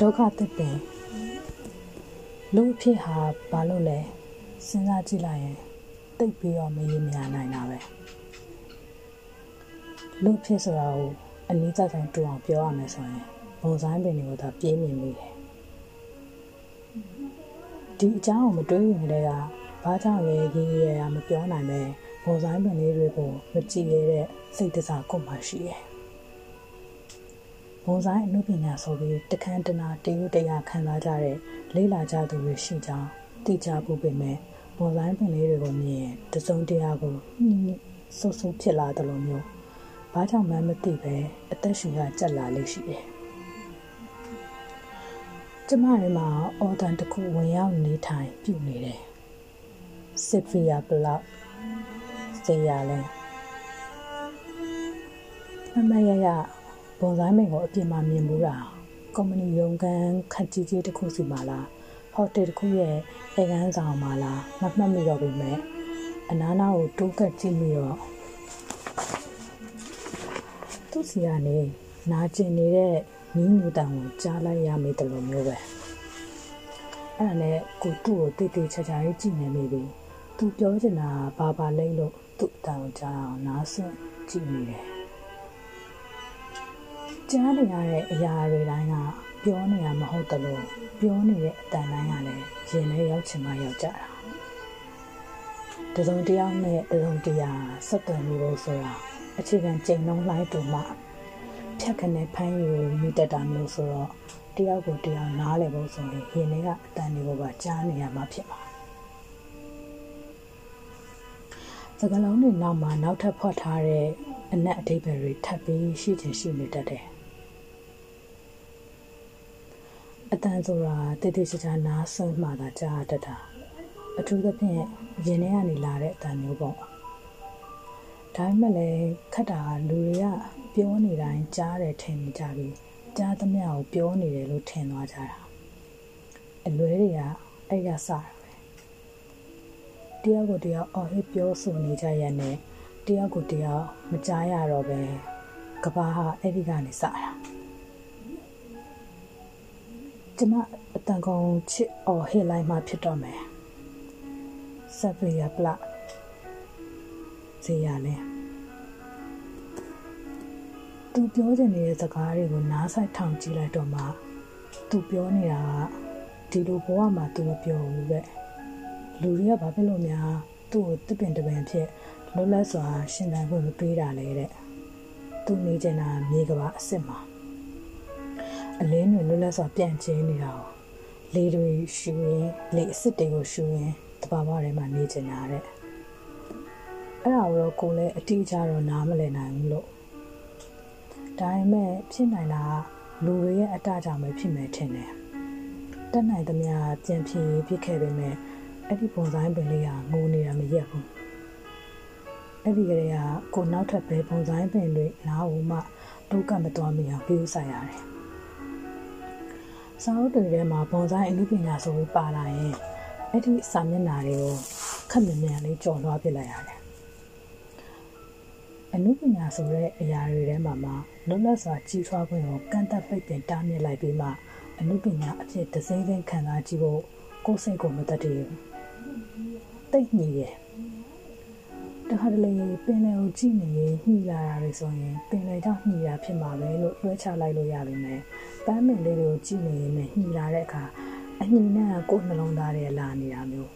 ဒုက္ခတစ်ပင်လူအဖြစ်ဟာဘာလို့လဲစဉ်းစားကြည့်လိုက်ရင်တိတ်ပြီးတော့မရေမရနိုင်တာပဲလူဖြစ်ဆိုတာကိုအနည်းဆုံးတူအောင်ပြောရမယ်ဆိုရင်ဘုံဆိုင်ပင်တွေကိုသာပြေးမြင်မိတယ်ဒီအကြောင်းကိုမတွေးရင်လည်းကဘာကြောင့်လဲရေးရရမပြောနိုင်ပဲဘုံဆိုင်ပင်လေးတွေကိုမကြည့်ရတဲ့စိတ်တစားကိုမှရှိတယ် ဘုံဆိုင်အမှုပညာဆိုပြီးတခန်းတနာတရုတ်တရားခံစားကြတဲ့လေးလာကြသူတွေရှိကြောင်းသိကြဖို့ပေမဲ့ဘုံဆိုင်ပင်လေးတွေကိုမြင်တစုံတရာကိုနှိမ့်နှိမ့်ဆုပ်ဆုပ်ဖြစ်လာတယ်လို့မျိုးဘာကြောင့်မှမသိပဲအသက်ရှင်ရကြက်လာလေးရှိတယ်ကျမတွေမှာအော်တန်တစ်ခုဝင်ရောက်နေထိုင်ပြုနေတယ်စစ်ဖီယာဘလောက်စေရလဲမမရရ ဘုံဆိုင်မင်ကိုအပြင်မှာမြင်မှုတာကုမ္ပဏီရုံးခန်းခက်ကြီးကြီးတစ်ခုစီမှာလားဟိုတယ်တစ်ခုရဲ့အေကန်းဆောင်မှာလားမမှတ်မိတော့ဘူးမဲ့အနားနာကိုတိုးကပ်ကြည့်ပြီးတော့သူ့စီကနေနာကျင်နေတဲ့နီးနူတန်ကိုကြားလိုက်ရမိတယ်လို့မျိုးပဲအဲ့ဒါနဲ့ကိုသူ့ကိုတိတ်တိတ်ချာချာလေးကြည့်နေမိပြီသူပြောချင်တာဘာဘာလိမ့်လို့သူ့အတန်ကိုကြားအောင်နားဆွင့်ကြည့်နေတယ် ကြားနေရတဲ့အရာတွေတိုင်းကပြောနေတာမဟုတ်တလို့ပြောနေတဲ့အတန်တိုင်းကလည်းရင်ထဲရောက်ချင်မှရောက်ကြတာတစုံတယောက်နဲ့တစုံတရာဆက်သွယ်နေလို့ဆိုတာအခြေခံကြိမ်လုံးလှိုင်းတူမှဖြတ်ခနဲ့ဖမ်းယူမိတတ်တာမျိုးဆိုတော့တယောက်ကိုတယောက်နားလည်ဖို့ဆိုရင်ရင်ထဲကအတန်တွေကိုပါကြားနေရမှာဖြစ်မှာစကလုံးတွေနောက်မှာနောက်ထပ်ဖွက်ထားတဲ့အနက်အဓိပ္ပာယ်တွေထပ်ပြီးရှိချင်ရှိနေတတ်တယ် အတန်ဆိုတာတိတိကျကျနားဆွင့်မှသာကြားတတ်တာအထူးသဖြင့်ရင်ထဲကနေလာတဲ့အတန်မျိုးပေါ့ဒါပေမဲ့လည်းခက်တာလူတွေကပြောနေတိုင်းကြားတယ်ထင်နေကြပြီးကြားသမျှကိုပြောနေတယ်လို့ထင်သွားကြတာအလွဲတွေကအဲ့ရစတာပဲတယောက်ကိုတယောက်အော်ဟစ်ပြောဆိုနေကြရတဲ့တယောက်ကိုတယောက်မကြားရတော့ပဲကဘာဟာအဲ့ဒီကနေစတာ ကျမအတန်ကောင်ချစ်အော်ဟစ်လိုက်မှဖြစ်တော့မယ်ဆပ်ဗီယာပလဇေယလဲသူပြောချင်နေတဲ့စကားတွေကိုနားဆိုင်ထောင်ကြည့်လိုက်တော့မှသူပြောနေတာကဒီလိုဘဝမှာသူမပြောဘူးပဲလူတွေကဘာဖြစ်လို့များသူ့ကိုတစ်ပင်တပင်ဖြစ်လွတ်လပ်စွာရှင်သန်ဖို့မပေးတာလဲတဲ့သူနေချင်တာမြေကဘာအစ်စ်မှာ အလင်းတွေလွတ်လပ်စွာပြန့်ကျဲနေတာကိုလေတွေရှူရင်လေအစ်စ်တွေကိုရှူရင်တဘာဝထဲမှာနေချင်တာတဲ့အဲ့ဒါကိုတော့ကိုလည်းအတိအကျတော့နားမလည်နိုင်ဘူးလို့ဒါပေမဲ့ဖြစ်နိုင်တာလူတွေရဲ့အတကြောင့်ပဲဖြစ်မယ်ထင်တယ်တက်နိုင်သမျှပြန်ဖြေဖြစ်ခဲ့ပေမဲ့အဲ့ဒီပုံစံပင်လေးကငိုနေတာမရက်ဘူးအဲ့ဒီကလေးကကိုနောက်ထပ်ပဲပုံစံပင်တွေနားဦးမှဒုက္ခမသွားမိအောင်ပြုဆိုင်ရတယ် စာအုပ်တွေထဲမှာပုံစံအမှုပညာဆိုပြီးပါလာရင်အဲ့ဒီစာမျက်နှာတွေကိုခက်မြန်မြန်လေးကြော်လွှားပစ်လိုက်ရတယ်အမှုပညာဆိုတဲ့အရာတွေထဲမှာမှလွတ်လပ်စွာကြီးထွားခွင့်ကိုကန့်သတ်ပိတ်ပင်တားမြစ်လိုက်ပြီးမှအမှုပညာအဖြစ်တစိမ့်စိမ့်ခံစားကြည့်ဖို့ကိုယ်စိတ်ကိုမတတ်တည်တိတ်ညီတယ် တခါတလေပင်လယ်ကိုကြည့်နေရင်ညှိလာတာတွေဆိုရင်ပင်လယ်ကြောင့်ညှိတာဖြစ်မှာပဲလို့လွှဲချလိုက်လို့ရပါမယ်ပန်းမင်လေးတွေကိုကြည့်နေရင်ညှိလာတဲ့အခါအညှိနဲ့ကိုယ်နှလုံးသားတွေလာနေတာမျိုး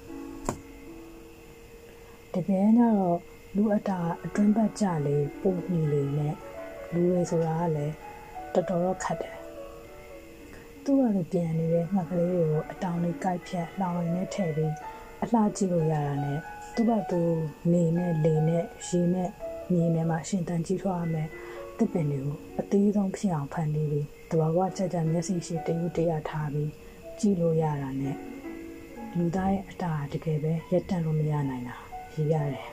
တကယ်တော့လူအတာအတွင်းဘက်ကြလေပုံညှိလေနဲ့လူတွေဆိုတာကလည်းတော်တော်တော့ခတ်တယ်သူ့ကလည်းပြန်နေတဲ့ငှက်ကလေးတွေကိုအတောင်လေးကိုက်ဖြတ်လောင်ရင်းနဲ့ထည့်ပြီးအလှကြည့်လို့ရတာနဲ့ သူ့ဘက်သူနေနဲ့လေနဲ့ရေနဲ့မြေနဲ့မှရှင်တန်ကြီးထွားမယ်တစ်ပင်တွေကိုအသေးဆုံးဖြစ်အောင်ဖန်တီးပြီးတဘာဝကြကြမျက်စိရှိတယူတရထားပြီးကြည့်လို့ရတာနဲ့လူသားရဲ့အတာတကယ်ပဲရက်တန့်လို့မရနိုင်တာရည်ရတယ်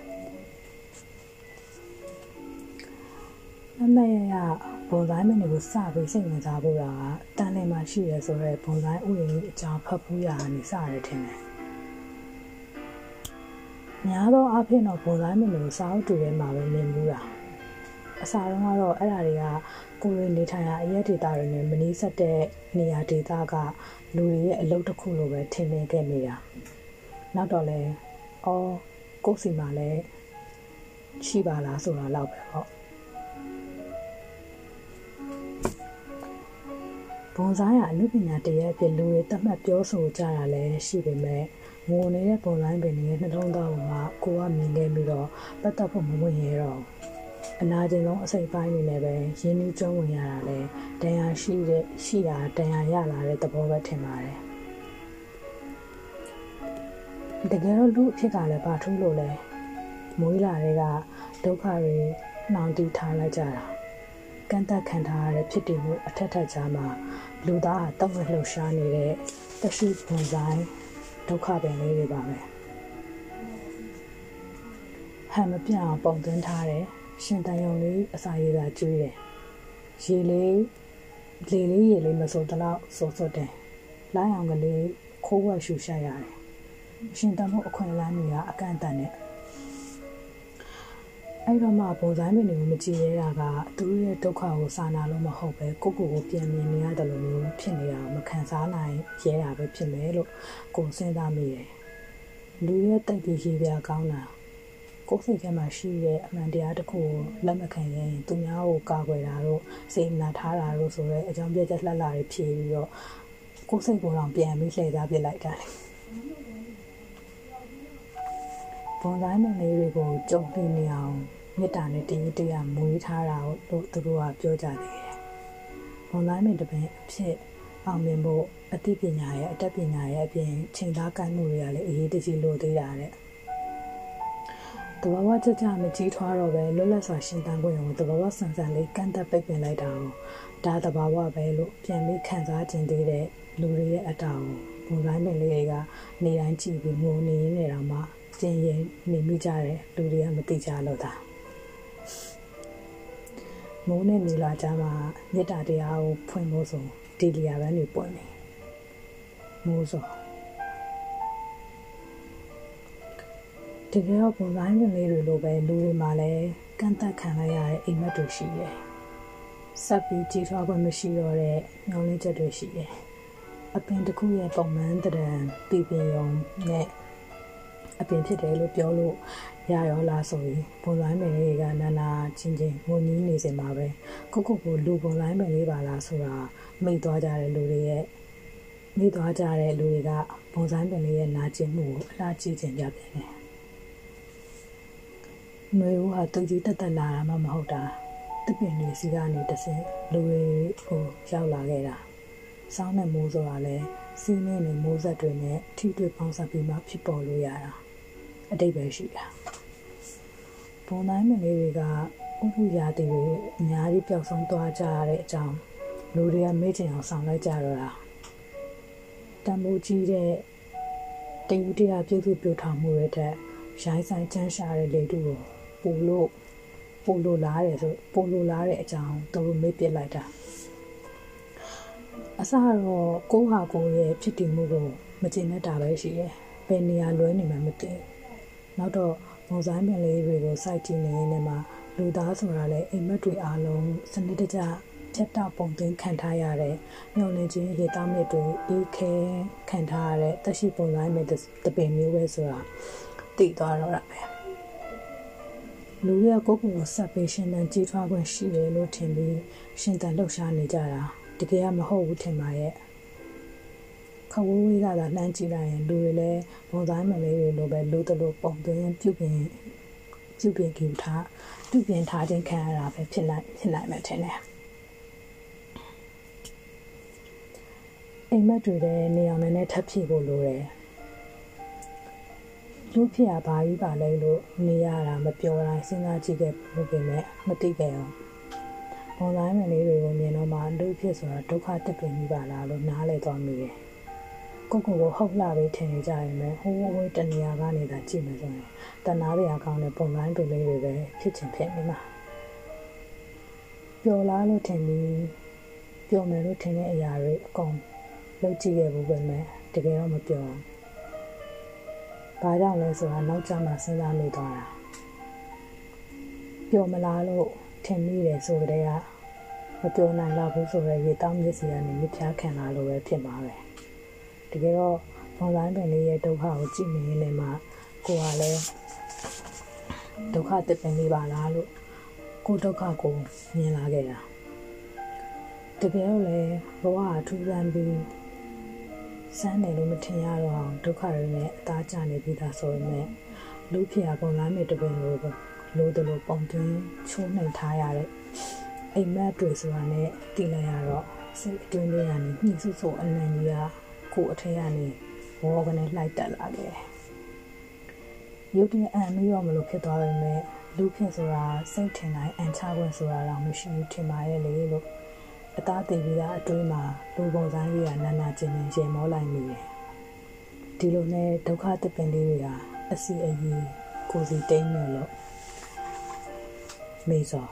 မမရရဘုံတိုင်းမင်းတွေကိုစပြီးစိတ်ဝင်စားဖို့တာကတန်လည်မှာရှိရဲဆိုတော့ဘုံတိုင်းဥယျာဉ်အကြောင်းဖတ်ဖူးရတာနေစရတယ်ထင်တယ် များသောအားဖြင့်တော့ဘုံတိုင်းမင်းတွေကိုစာအုပ်တွေထဲမှာပဲမြင်မှုတာအစားတော့ကတော့အဲ့ဒါတွေကကိုယ်ရနေထိုင်ရာအရက်ဒေတာတွေနဲ့မနီးဆက်တဲ့နေရာဒေတာကလူတွေရဲ့အလုပ်တစ်ခုလိုပဲထင်နေခဲ့နေတာနောက်တော့လဲအော်ကိုယ်စီမှာလဲရှိပါလားဆိုတာတော့ပဲပေါ့ဘွန်ဆိုင်ကအမှုပညာတရက်အဖြစ်လူတွေတတ်မှတ်ပြောဆိုကြတာလည်းရှိပေမဲ့ ငိုနေတဲ့ဘွန်ဆိုင်ပင်ရဲ့နှလုံးသားမှာကိုကမြင်ခဲ့ပြီးတော့ပတ်သက်ဖို့မဝင်ရတော့အနာကျင်ဆုံးအစိတ်ပိုင်းနေနဲ့ပဲရင်းနှီးကျုံးဝင်ရတာလဲတန်ရာရှိတဲ့ရှိတာတန်ရာရလာတဲ့သဘောပဲထင်ပါတယ်တကယ်တော့လူအဖြစ်ကလည်းဘာထူးလို့လဲမွေးလာတဲ့ကဒုက္ခတွေနှောင်တီးထားလိုက်ကြတာကန့်သက်ခံထားရတဲ့ဖြစ်တည်မှုအထက်ထက်ကြားမှာလူသားဟာတောက်ဝဲလှုပ်ရှားနေတဲ့တရှိပုံဆိုင် ဒုက္ခပင်လေးတွေပါပဲဟန်မပြအောင်ပုံသွင်းထားတယ်ရှင်တန်ယုံလေးအစာရည်သာကျွေးတယ်ရေလေးလေလေးရေလေးမစိုးတော့စိုးစိုးတယ်လိုင်းအောင်ကလေးခိုးဝက်ရှူရှာရတယ်ရှင်တန်ဖို့အခွင့်အလမ်းတွေကအကန့်အသတ်နဲ့ အဲ့တော့မှပုံစံမင်းတွေကိုမကြည့်ရတာကသူတို့ရဲ့ဒုက္ခကိုစာနာလို့မဟုတ်ပဲကိုကိုကိုပြန်မြင်နေရတယ်လို့မျိုးဖြစ်နေတာမခံစားနိုင်ရဲတာပဲဖြစ်မယ်လို့ကိုစဉ်းစားမိတယ်လူရဲ့တိုက်ပြီးရေးပြကောင်းတာကိုယ်စိတ်ထဲမှာရှိတဲ့အမှန်တရားတစ်ခုကိုလက်မခံရင်သူများကိုကာကွယ်တာတို့စိတ်နာထားတာတို့ဆိုရဲအကြောင်းပြချက်လှလှတွေဖြေပြီးတော့ကိုယ်စိတ်ကိုယ်တော့ပြန်ပြီးလှည့်စားပြလိုက်တာလေဘွန်တိုင်းမလေးတွေကိုကြုံတွေ့နေအောင် မေတ္တာနဲ့တည်တည်ရမွေးထားတာလို့သူတို့ကပြောကြသေးတယ်။ဘွန်တိုင်းမင်းတပင်အဖြစ်အောင်မြင်ဖို့အသိပညာရဲ့အတတ်ပညာရဲ့အပြင်ချိန်သားကိုက်မှုတွေကလည်းအရေးတကြီးလိုသေးတာတဲ့။တဘာဝကြကြမကြီးထွားတော့ပဲလွတ်လပ်စွာရှင်သန်ခွင့်ကိုတဘာဝဆန်ဆန်လေးကန့်သက်ပိတ်ပင်လိုက်တာကိုဒါတဘာဝပဲလို့ပြန်ပြီးခံစားကျင်သေးတဲ့လူတွေရဲ့အတားကိုဘုံတိုင်းပင်လေးတွေကနေတိုင်းကြည့်ပြီးငိုနေနေတော့မှကျင်ရင်နေမိကြတယ်လူတွေကမသိကြလို့သာ မိုးနဲ့မြေလာကြမှာမေတ္တာတရားကိုဖွင့်ဖို့ဆိုဒီလျာပန်းတွေပွင့်နေမိုးစောတကယ်တော့ပုံစံမျိုးလေးတွေလိုပဲလူတွေမှာလည်းကန့်သက်ခံလိုက်ရတဲ့အိမ်မက်တွေရှိတယ်ဆက်ပြီးကြီးထွားခွင့်မရှိတော့တဲ့ညောင်းလင်းချက်တွေရှိတယ်အပင်တစ်ခုရဲ့ပုံမှန်တရံပြည်ပြင်းုံနဲ့ အပင်ဖြစ်တယ်လို့ပြောလို့ရရောလားဆိုပြီးပုံလိုင်းပင်လေးကနာနာချင်းချင်းငိုညင်းနေစင်မှာပဲခုခုကိုလူပုံလိုင်းပင်လေးပါလားဆိုတာမိတ်သွားကြတဲ့လူတွေရဲ့မိသွားကြတဲ့လူတွေကပုံစံပင်လေးရဲ့နာကျင်မှုကိုအလားကြည့်ချင်ကြပြန်တယ်။မျိုးဟာသူကြီးတက်တက်လာတာမှမဟုတ်တာတပင်လေးစီကနေတဆင်လူတွေကိုရောက်လာခဲ့တာ။စောင်းနဲ့မိုးဆိုတာလဲစီးနေနေမိုးဆက်တွေနဲ့ထိတွေ့ပေါင်းစပ်ပြီးမှဖြစ်ပေါ်လို့ရတာ။ အတိတ်ပဲရှိတာ။ဘုံတိုင်းမလေးတွေကဥပုရာတီတွေအများကြီးပျောက်ဆုံးသွားကြရတဲ့အကြောင်းလူတွေကမေ့ချင်အောင်ဆောင်လိုက်ကြတော့တာတံမိုးကြီးတဲ့တယူတရားပြုစုပြုထောင်မှုတွေတဲ့ရိုင်းဆိုင်ချမ်းရှာတဲ့လေတူကိုပို့လို့ပို့လို့လားတယ်ဆိုပို့လို့လားတဲ့အကြောင်းသူတို့မေ့ပစ်လိုက်တာအစတော့ကိုဟာကိုရဲ့ဖြစ်တည်မှုကိုမကျေနပ်တာပဲရှိတယ်ဘယ်နေရာလွဲနေမှမသိ နောက်တော့မုံဆိုင်ပင်လေးတွေကိုစိုက်ကြည့်နေရင်လည်းလူသားဆိုတာလည်းအိမ်မက်တွေအားလုံးစနစ်တကျဖြတ်တောက်ပုံသွင်းခံထားရတဲ့ညှော်လင်းခြင်းရေသားမြစ်တွေအေးခဲခံထားရတဲ့တက်ရှိပုံဆိုင်မဲ့တပင်မျိုးပဲဆိုတာသိသွားတော့တာပဲလူရကိုကိုကိုဆက်ပေးရှင်တန်ကြီးထွားခွင့်ရှိတယ်လို့ထင်ပြီးရှင်တန်လှုပ်ရှားနေကြတာတကယ်ကမဟုတ်ဘူးထင်ပါရဲ့ ခဝဝေးကသာလှမ်းကြည့်လိုက်ရင်လူတွေလည်းဘုံသားမလေးတွေလိုပဲလို့တလို့ပုံသွင်းပြုတ်ပြင်ပြုတ်ပြင်ကြည့်ထားပြုတ်ပြင်ထားခြင်းခံရတာပဲဖြစ်လိုက်ဖြစ်လိုက်မယ်ထင်တယ်အိမ်မက်တွေလည်းနေအောင်နဲ့ထပ်ဖြည့်ဖို့လိုတယ်လူဖြစ်ရဘာကြီးပါလဲလို့နေရတာမပြောတိုင်းစဉ်းစားကြည့်ခဲ့ဘူးပြင်မဲ့မသိခဲ့အောင်ဘုံတိုင်းမလေးတွေကိုမြင်တော့မှလူဖြစ်ဆိုတာဒုက္ခတက်ပင်ကြီးပါလားလို့နားလဲသွားမိတယ် ကိုကိုကိုဟုတ်လာပြီးထင်နေကြရင်လည်းဟိုးဝေးတနေရာကနေသာကြည့်မယ်ဆိုရင်တနာစရာကောင်းတဲ့ပုံတိုင်းပင်လေးတွေပဲဖြစ်ချင်ဖြစ်နေမှာပျော်လားလို့ထင်ပြီးပျော်မယ်လို့ထင်တဲ့အရာတွေအကုန်လုပ်ကြည့်ခဲ့ဘူးပဲမဲ့တကယ်တော့မပျော်ဘာကြောင့်လဲဆိုတာနောက်ကျမှစဉ်းစားမိသွားတာပျော်မလားလို့ထင်မိတယ်ဆိုကြတဲ့ကမပြောနိုင်တော့ဘူးဆိုတော့ရေတောင်းမျက်စီကနေမြဖြားခံလာလို့ပဲဖြစ်မှာပဲ တကယ်တော့ဘုံတိုင်းပင်လေးရဲ့ဒုက္ခကိုကြည့်နေရင်လည်းမှကိုကလည်းဒုက္ခတစ်ပင်လေးပါလားလို့ကိုဒုက္ခကိုမြင်လာခဲ့တာတကယ်တော့လေဘဝအထူးဆန်းပြီးစမ်းတယ်လို့မထင်ရတော့အောင်ဒုက္ခတွေနဲ့အသားကျနေပြီးသားဆိုပေမဲ့လူဖြစ်ရပုံလားမဲ့တပင်လိုလိုတလို့ပုံသွင်းချိုးနှိမ်ထားရတဲ့အိမ်မက်တွေဆိုတာနဲ့တည်လိုက်ရတော့စိတ်အတွင်းလေးကနေညှိစုစုအနံ့ကြီးက ကိုယ်အထက်ကနေဘောကနေလှိုက်တက်လာခဲ့ရုပ်တရက်အံ့ပြီးတော့မလို့ဖြစ်သွားပေမဲ့လူဖြစ်ဆိုတာစိတ်ထင်တိုင်းအန်ချခွင့်ဆိုတာတော့မရှိဘူးထင်ပါရဲ့လေလို့အသားတည်ပြီးသားအတွင်းမှာလူပုံစံလေးကနာနာကျင်ကျင်ရေမောလိုက်မိတယ်ဒီလိုနဲ့ဒုက္ခတပင်လေးတွေဟာအစီအီကိုစီတိတ်မြလို့မေစော